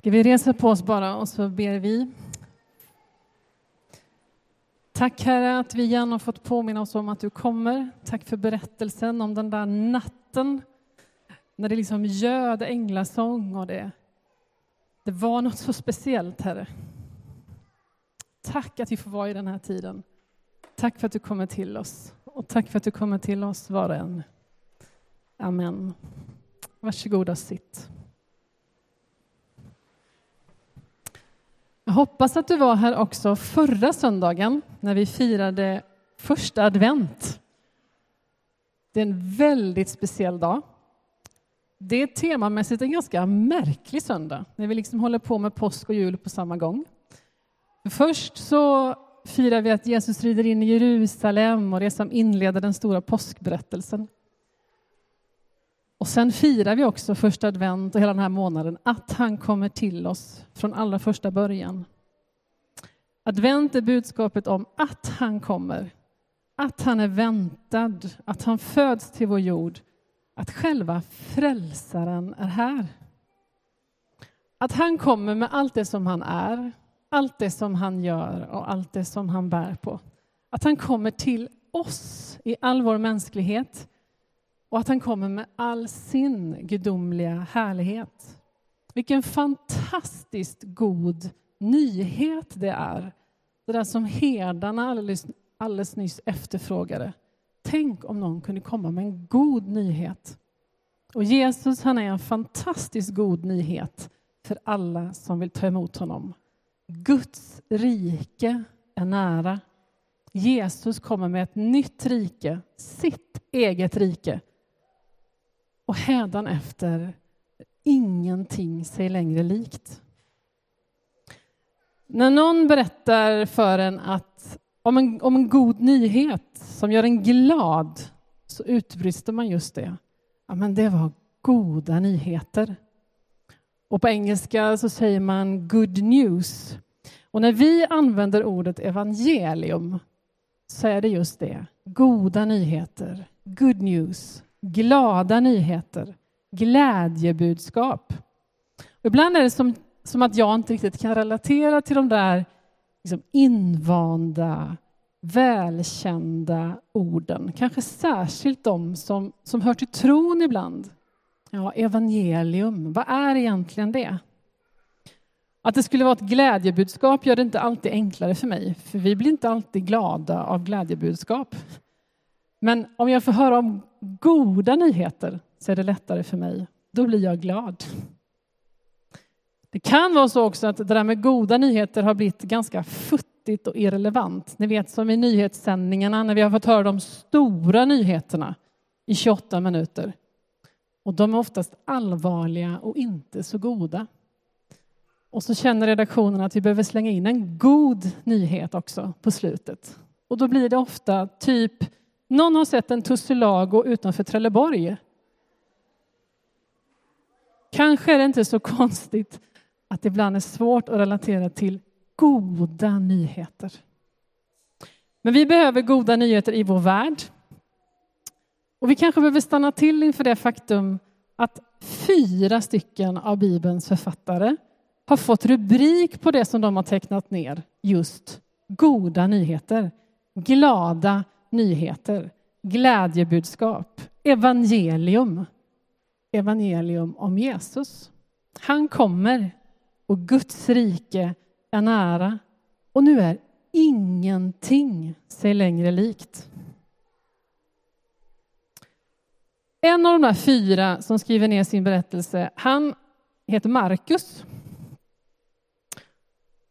Ska vi resa på oss bara och så ber vi. Tack Herre att vi igen har fått påminna oss om att du kommer. Tack för berättelsen om den där natten när det liksom göd änglasång och det, det var något så speciellt Herre. Tack att vi får vara i den här tiden. Tack för att du kommer till oss och tack för att du kommer till oss var och en. Amen. Varsågoda sitt. Jag hoppas att du var här också förra söndagen när vi firade första advent. Det är en väldigt speciell dag. Det är temamässigt en ganska märklig söndag när vi liksom håller på med påsk och jul på samma gång. Först så firar vi att Jesus rider in i Jerusalem och det som inleder den stora påskberättelsen. Och sen firar vi också första advent och hela den här månaden att han kommer till oss från allra första början. Advent är budskapet om att han kommer, att han är väntad, att han föds till vår jord, att själva frälsaren är här. Att han kommer med allt det som han är, allt det som han gör och allt det som han bär på. Att han kommer till oss i all vår mänsklighet och att han kommer med all sin gudomliga härlighet. Vilken fantastiskt god nyhet det är. Det där som herdarna alldeles, alldeles nyss efterfrågade. Tänk om någon kunde komma med en god nyhet. Och Jesus han är en fantastiskt god nyhet för alla som vill ta emot honom. Guds rike är nära. Jesus kommer med ett nytt rike, sitt eget rike och efter ingenting sig längre likt. När någon berättar för en att, om, en, om en god nyhet som gör en glad så utbrister man just det. Ja, men det var goda nyheter. Och på engelska så säger man good news. Och när vi använder ordet evangelium så är det just det. Goda nyheter, good news glada nyheter, glädjebudskap. Och ibland är det som, som att jag inte riktigt kan relatera till de där liksom invanda, välkända orden. Kanske särskilt de som, som hör till tron ibland. Ja, evangelium, vad är egentligen det? Att det skulle vara ett glädjebudskap gör det inte alltid enklare för mig, för vi blir inte alltid glada av glädjebudskap. Men om jag får höra om goda nyheter så är det lättare för mig. Då blir jag glad. Det kan vara så också att det där med goda nyheter har blivit ganska futtigt och irrelevant. Ni vet som i nyhetssändningarna när vi har fått höra de stora nyheterna i 28 minuter. Och de är oftast allvarliga och inte så goda. Och så känner redaktionen att vi behöver slänga in en god nyhet också på slutet. Och då blir det ofta typ någon har sett en tussilago utanför Trelleborg. Kanske är det inte så konstigt att det ibland är svårt att relatera till goda nyheter. Men vi behöver goda nyheter i vår värld. Och vi kanske behöver stanna till inför det faktum att fyra stycken av Bibelns författare har fått rubrik på det som de har tecknat ner, just goda nyheter, glada nyheter, glädjebudskap, evangelium. Evangelium om Jesus. Han kommer och Guds rike är nära och nu är ingenting sig längre likt. En av de där fyra som skriver ner sin berättelse, han heter Markus.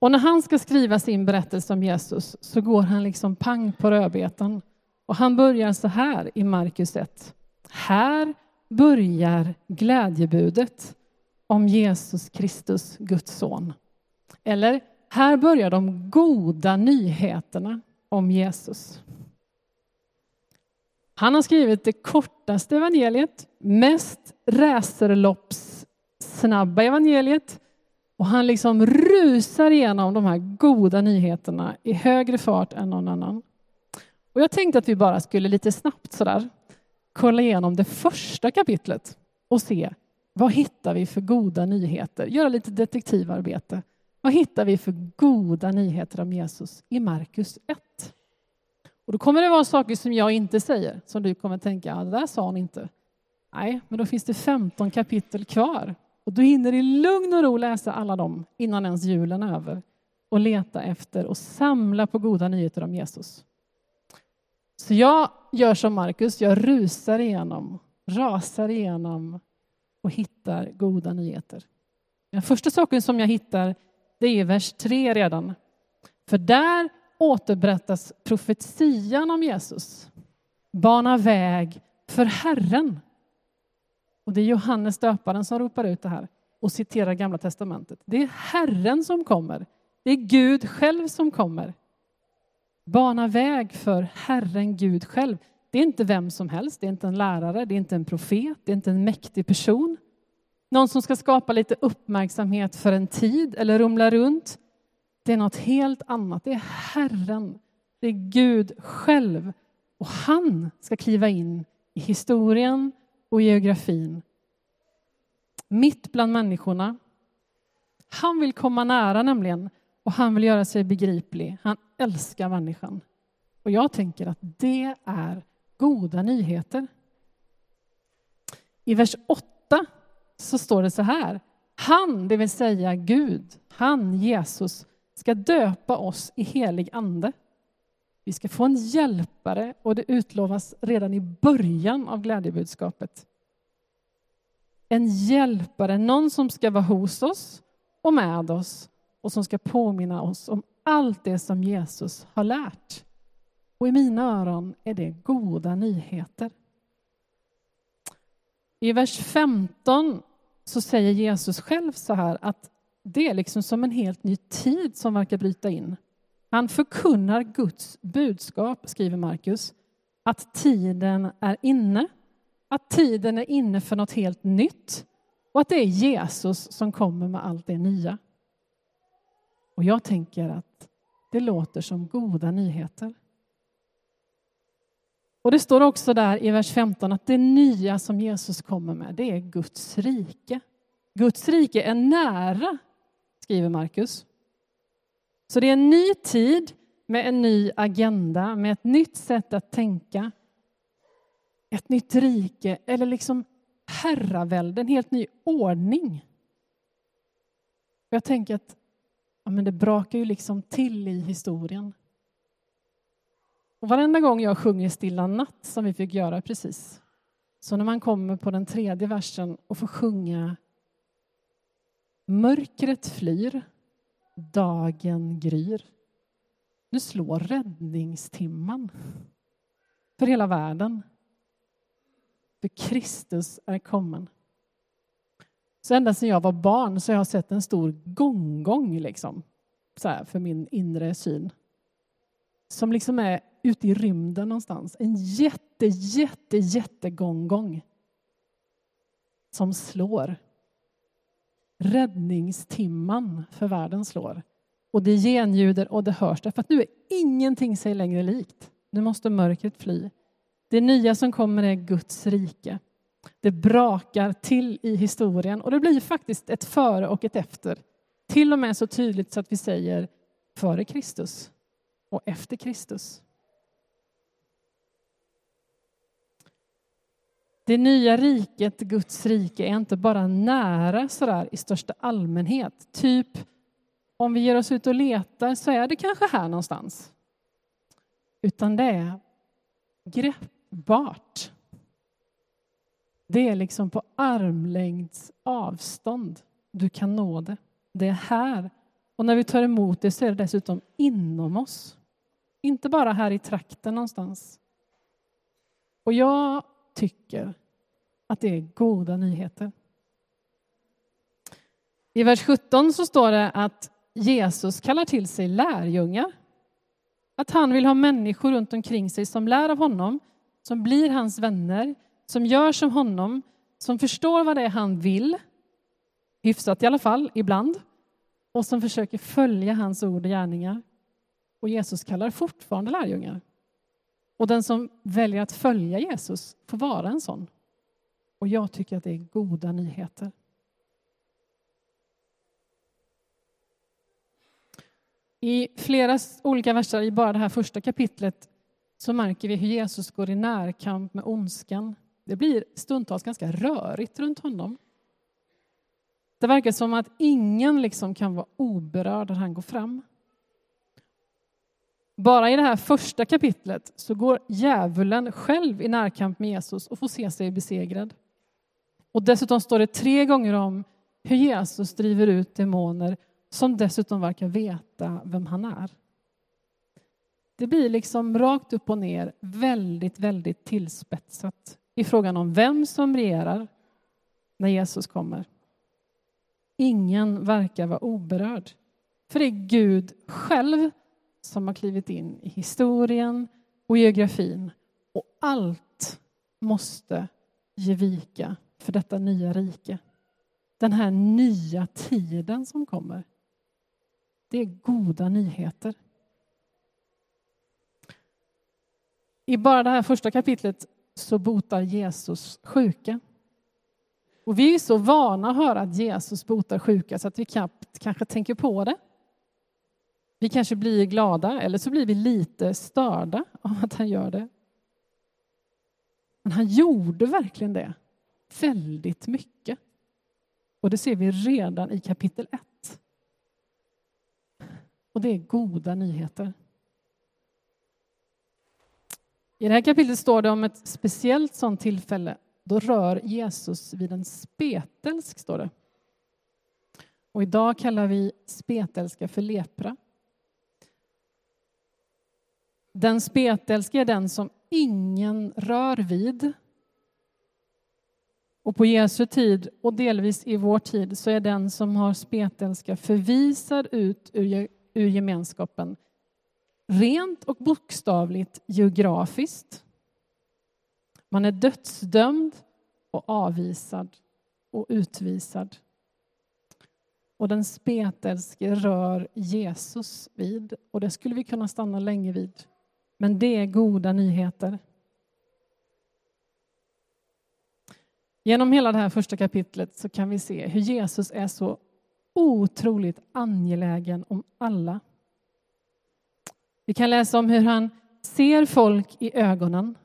Och när han ska skriva sin berättelse om Jesus så går han liksom pang på rödbetan. Och han börjar så här i Markus 1. Här börjar glädjebudet om Jesus Kristus, Guds son. Eller, här börjar de goda nyheterna om Jesus. Han har skrivit det kortaste evangeliet, mest racerloppssnabba evangeliet och han liksom rusar igenom de här goda nyheterna i högre fart än någon annan. Och jag tänkte att vi bara skulle lite snabbt sådär kolla igenom det första kapitlet och se Vad hittar vi för goda nyheter? Göra lite detektivarbete. Vad hittar vi för goda nyheter om Jesus i Markus 1? Och då kommer det vara saker som jag inte säger, som du kommer tänka, ja, det där sa hon inte. Nej, men då finns det 15 kapitel kvar och du hinner i lugn och ro läsa alla dem innan ens julen är över och leta efter och samla på goda nyheter om Jesus. Så jag gör som Markus, jag rusar igenom, rasar igenom och hittar goda nyheter. Den första saken som jag hittar det är vers 3 redan. För där återberättas profetian om Jesus. Bana väg för Herren. Och det är Johannes döparen som ropar ut det här och citerar Gamla testamentet. Det är Herren som kommer. Det är Gud själv som kommer. Bana väg för Herren Gud själv. Det är inte vem som helst, det är inte en lärare, det är inte en profet, det är inte en mäktig person. Någon som ska skapa lite uppmärksamhet för en tid eller rumla runt. Det är något helt annat. Det är Herren, det är Gud själv. Och han ska kliva in i historien och geografin. Mitt bland människorna. Han vill komma nära nämligen och han vill göra sig begriplig. Han älskar människan. Och jag tänker att det är goda nyheter. I vers 8 så står det så här. Han, det vill säga Gud, han, Jesus, ska döpa oss i helig ande. Vi ska få en hjälpare och det utlovas redan i början av glädjebudskapet. En hjälpare, någon som ska vara hos oss och med oss och som ska påminna oss om allt det som Jesus har lärt. Och i mina öron är det goda nyheter. I vers 15 så säger Jesus själv så här att det är liksom som en helt ny tid som verkar bryta in. Han förkunnar Guds budskap, skriver Markus, att tiden är inne, att tiden är inne för något helt nytt och att det är Jesus som kommer med allt det nya. Och jag tänker att det låter som goda nyheter. Och det står också där i vers 15 att det nya som Jesus kommer med, det är Guds rike. Guds rike är nära, skriver Markus. Så det är en ny tid med en ny agenda, med ett nytt sätt att tänka. Ett nytt rike, eller liksom herravälde, en helt ny ordning. Jag tänker att ja, men det brakar ju liksom till i historien. Och varenda gång jag sjunger Stilla natt, som vi fick göra precis, så när man kommer på den tredje versen och får sjunga Mörkret flyr, dagen gryr. Nu slår räddningstimman för hela världen. För Kristus är kommen. Så ända sedan jag var barn så har jag sett en stor gonggong liksom, så här, för min inre syn. Som liksom är ute i rymden någonstans. En jätte, jätte, jätte gonggong som slår. Räddningstimman för världen slår. Och det genljuder och det hörs därför att nu är ingenting sig längre likt. Nu måste mörkret fly. Det nya som kommer är Guds rike. Det brakar till i historien och det blir faktiskt ett före och ett efter. Till och med så tydligt så att vi säger före Kristus och efter Kristus. Det nya riket, Guds rike, är inte bara nära sådär i största allmänhet. Typ om vi ger oss ut och letar så är det kanske här någonstans. Utan det är greppbart. Det är liksom på armlängds avstånd du kan nå det. Det är här. Och när vi tar emot det så är det dessutom inom oss. Inte bara här i trakten någonstans. Och jag tycker att det är goda nyheter. I vers 17 så står det att Jesus kallar till sig lärjungar. Att han vill ha människor runt omkring sig som lär av honom, som blir hans vänner, som gör som honom, som förstår vad det är han vill, hyfsat i alla fall, ibland, och som försöker följa hans ord och gärningar. Och Jesus kallar fortfarande lärjungar. Och den som väljer att följa Jesus får vara en sån. Och jag tycker att det är goda nyheter. I flera olika verser i bara det här första kapitlet så märker vi hur Jesus går i närkamp med ondskan. Det blir stundtals ganska rörigt runt honom. Det verkar som att ingen liksom kan vara oberörd när han går fram. Bara i det här första kapitlet så går djävulen själv i närkamp med Jesus och får se sig besegrad. Och dessutom står det tre gånger om hur Jesus driver ut demoner som dessutom verkar veta vem han är. Det blir liksom rakt upp och ner väldigt, väldigt tillspetsat i frågan om vem som regerar när Jesus kommer. Ingen verkar vara oberörd. För det är Gud själv som har klivit in i historien och geografin och allt måste ge vika för detta nya rike. Den här nya tiden som kommer. Det är goda nyheter. I bara det här första kapitlet så botar Jesus sjuka. Och vi är så vana att höra att Jesus botar sjuka så att vi knappt kanske tänker på det. Vi kanske blir glada eller så blir vi lite störda av att han gör det. Men han gjorde verkligen det väldigt mycket. Och det ser vi redan i kapitel 1. Och det är goda nyheter. I det här kapitlet står det om ett speciellt sådant tillfälle. Då rör Jesus vid en spetälsk, står det. Och idag kallar vi spetälska för lepra. Den spetälske är den som ingen rör vid. Och på Jesu tid, och delvis i vår tid, så är den som har spetälska förvisad ut ur, ur gemenskapen rent och bokstavligt geografiskt. Man är dödsdömd och avvisad och utvisad. Och den spetälske rör Jesus vid, och det skulle vi kunna stanna länge vid. Men det är goda nyheter. Genom hela det här första kapitlet så kan vi se hur Jesus är så otroligt angelägen om alla. Vi kan läsa om hur han ser folk i ögonen.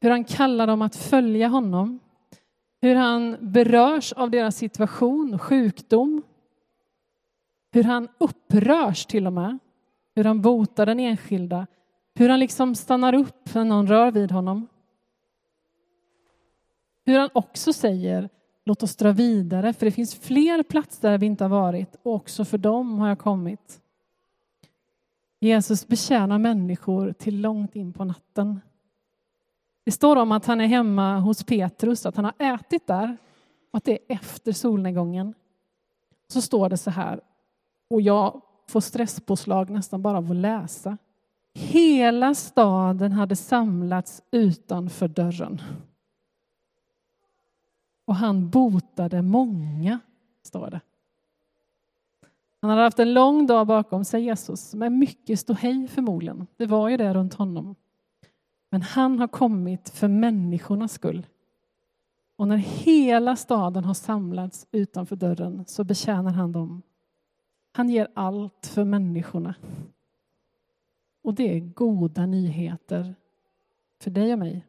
Hur han kallar dem att följa honom. Hur han berörs av deras situation, sjukdom. Hur han upprörs till och med. Hur han botar den enskilda. Hur han liksom stannar upp när någon rör vid honom. Hur han också säger låt oss dra vidare för det finns fler platser där vi inte har varit och också för dem har jag kommit. Jesus betjänar människor till långt in på natten. Det står om att han är hemma hos Petrus, att han har ätit där och att det är efter solnedgången. Så står det så här, och jag får stresspåslag nästan bara av att läsa. Hela staden hade samlats utanför dörren. Och han botade många, står det. Han hade haft en lång dag bakom sig, Jesus, med mycket ståhej förmodligen. Det var ju det runt honom. Men han har kommit för människornas skull. Och när hela staden har samlats utanför dörren så betjänar han dem. Han ger allt för människorna. Och det är goda nyheter för dig och mig.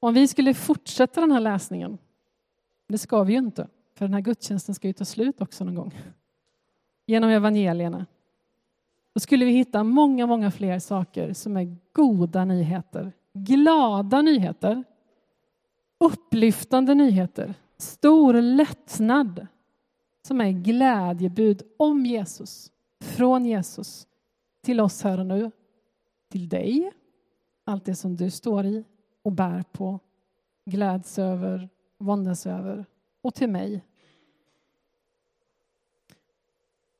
Om vi skulle fortsätta den här läsningen, det ska vi ju inte, för den här gudstjänsten ska ju ta slut också någon gång, genom evangelierna. Då skulle vi hitta många, många fler saker som är goda nyheter, glada nyheter, upplyftande nyheter, stor lättnad som är glädjebud om Jesus, från Jesus till oss här och nu, till dig, allt det som du står i och bär på, gläds över, våndas över och till mig.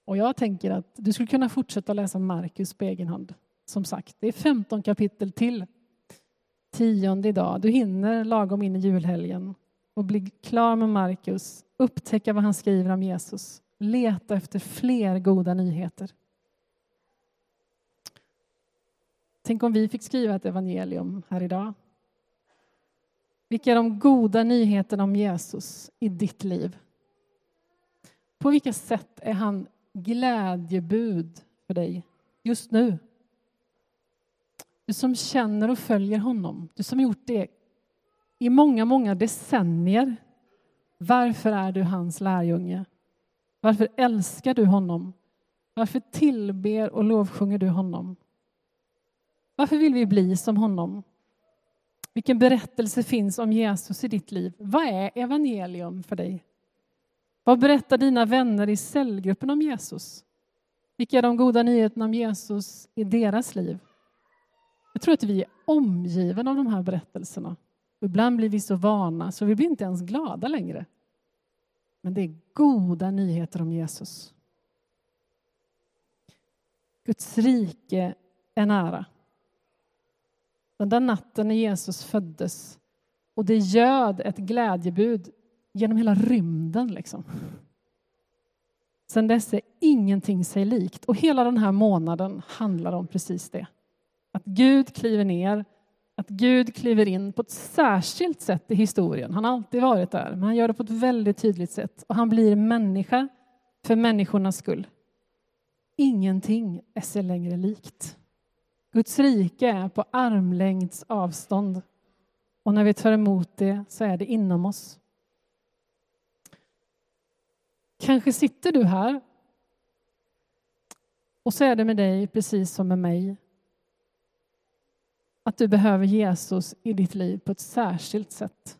Och jag tänker att du skulle kunna fortsätta läsa Markus på egen hand. Som sagt, det är 15 kapitel till. Tionde idag. Du hinner lagom in i julhelgen och bli klar med Markus, upptäcka vad han skriver om Jesus, leta efter fler goda nyheter. Tänk om vi fick skriva ett evangelium här idag Vilka är de goda nyheterna om Jesus i ditt liv? På vilka sätt är han glädjebud för dig just nu? Du som känner och följer honom, du som gjort det i många, många decennier. Varför är du hans lärjunge? Varför älskar du honom? Varför tillber och lovsjunger du honom? Varför vill vi bli som honom? Vilken berättelse finns om Jesus i ditt liv? Vad är evangelium för dig? Vad berättar dina vänner i cellgruppen om Jesus? Vilka är de goda nyheterna om Jesus i deras liv? Jag tror att vi är omgivna av de här berättelserna. Ibland blir vi så vana så vi blir inte ens glada längre. Men det är goda nyheter om Jesus. Guds rike är nära. Den där natten när Jesus föddes och det göd ett glädjebud genom hela rymden. Liksom. Sen dess är ingenting sig likt och hela den här månaden handlar om precis det. Att Gud kliver ner, att Gud kliver in på ett särskilt sätt i historien. Han har alltid varit där, men han gör det på ett väldigt tydligt sätt och han blir människa för människornas skull. Ingenting är sig längre likt. Guds rike är på armlängds avstånd och när vi tar emot det så är det inom oss. Kanske sitter du här och så är det med dig precis som med mig. Att du behöver Jesus i ditt liv på ett särskilt sätt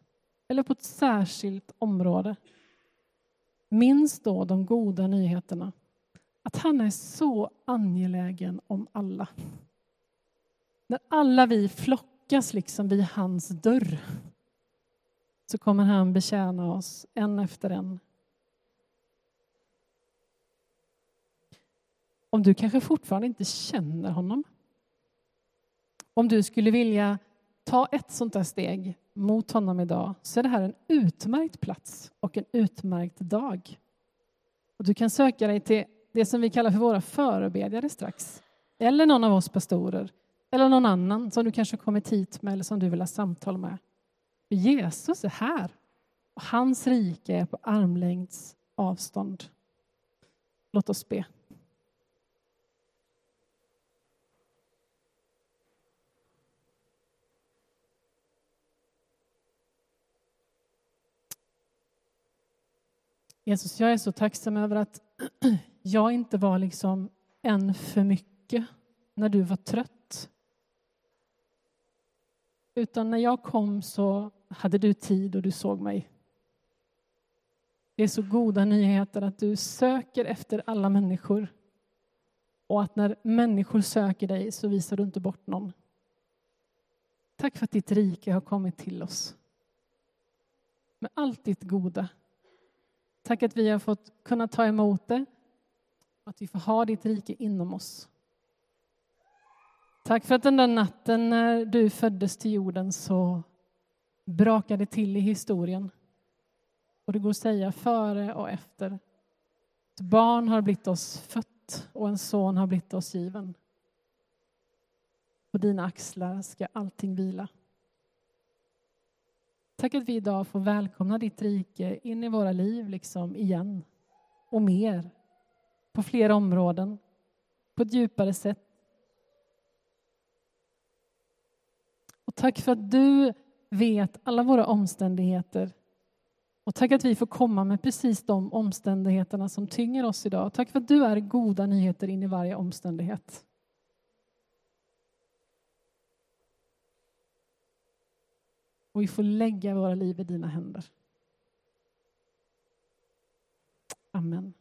eller på ett särskilt område. Minns då de goda nyheterna. Att han är så angelägen om alla. När alla vi flockas liksom vid hans dörr så kommer han betjäna oss en efter en. Om du kanske fortfarande inte känner honom. Om du skulle vilja ta ett sånt där steg mot honom idag så är det här en utmärkt plats och en utmärkt dag. Och du kan söka dig till det som vi kallar för våra förebedjare strax. Eller någon av oss pastorer. Eller någon annan som du kanske kommit hit med eller som du vill ha samtal med. För Jesus är här. Och hans rike är på armlängds avstånd. Låt oss be. Jesus, jag är så tacksam över att jag inte var liksom en för mycket när du var trött. Utan när jag kom så hade du tid och du såg mig. Det är så goda nyheter att du söker efter alla människor och att när människor söker dig så visar du inte bort någon. Tack för att ditt rike har kommit till oss med allt ditt goda. Tack att vi har fått kunna ta emot det och att vi får ha ditt rike inom oss. Tack för att den där natten när du föddes till jorden så brakade till i historien. Och det går att säga före och efter. Ett barn har blivit oss fött och en son har blivit oss given. På dina axlar ska allting vila. Tack att vi idag får välkomna ditt rike in i våra liv liksom igen och mer på fler områden, på ett djupare sätt. Och tack för att du vet alla våra omständigheter. Och tack att vi får komma med precis de omständigheterna som tynger oss idag. Tack för att du är goda nyheter in i varje omständighet. Och vi får lägga våra liv i dina händer. Amen.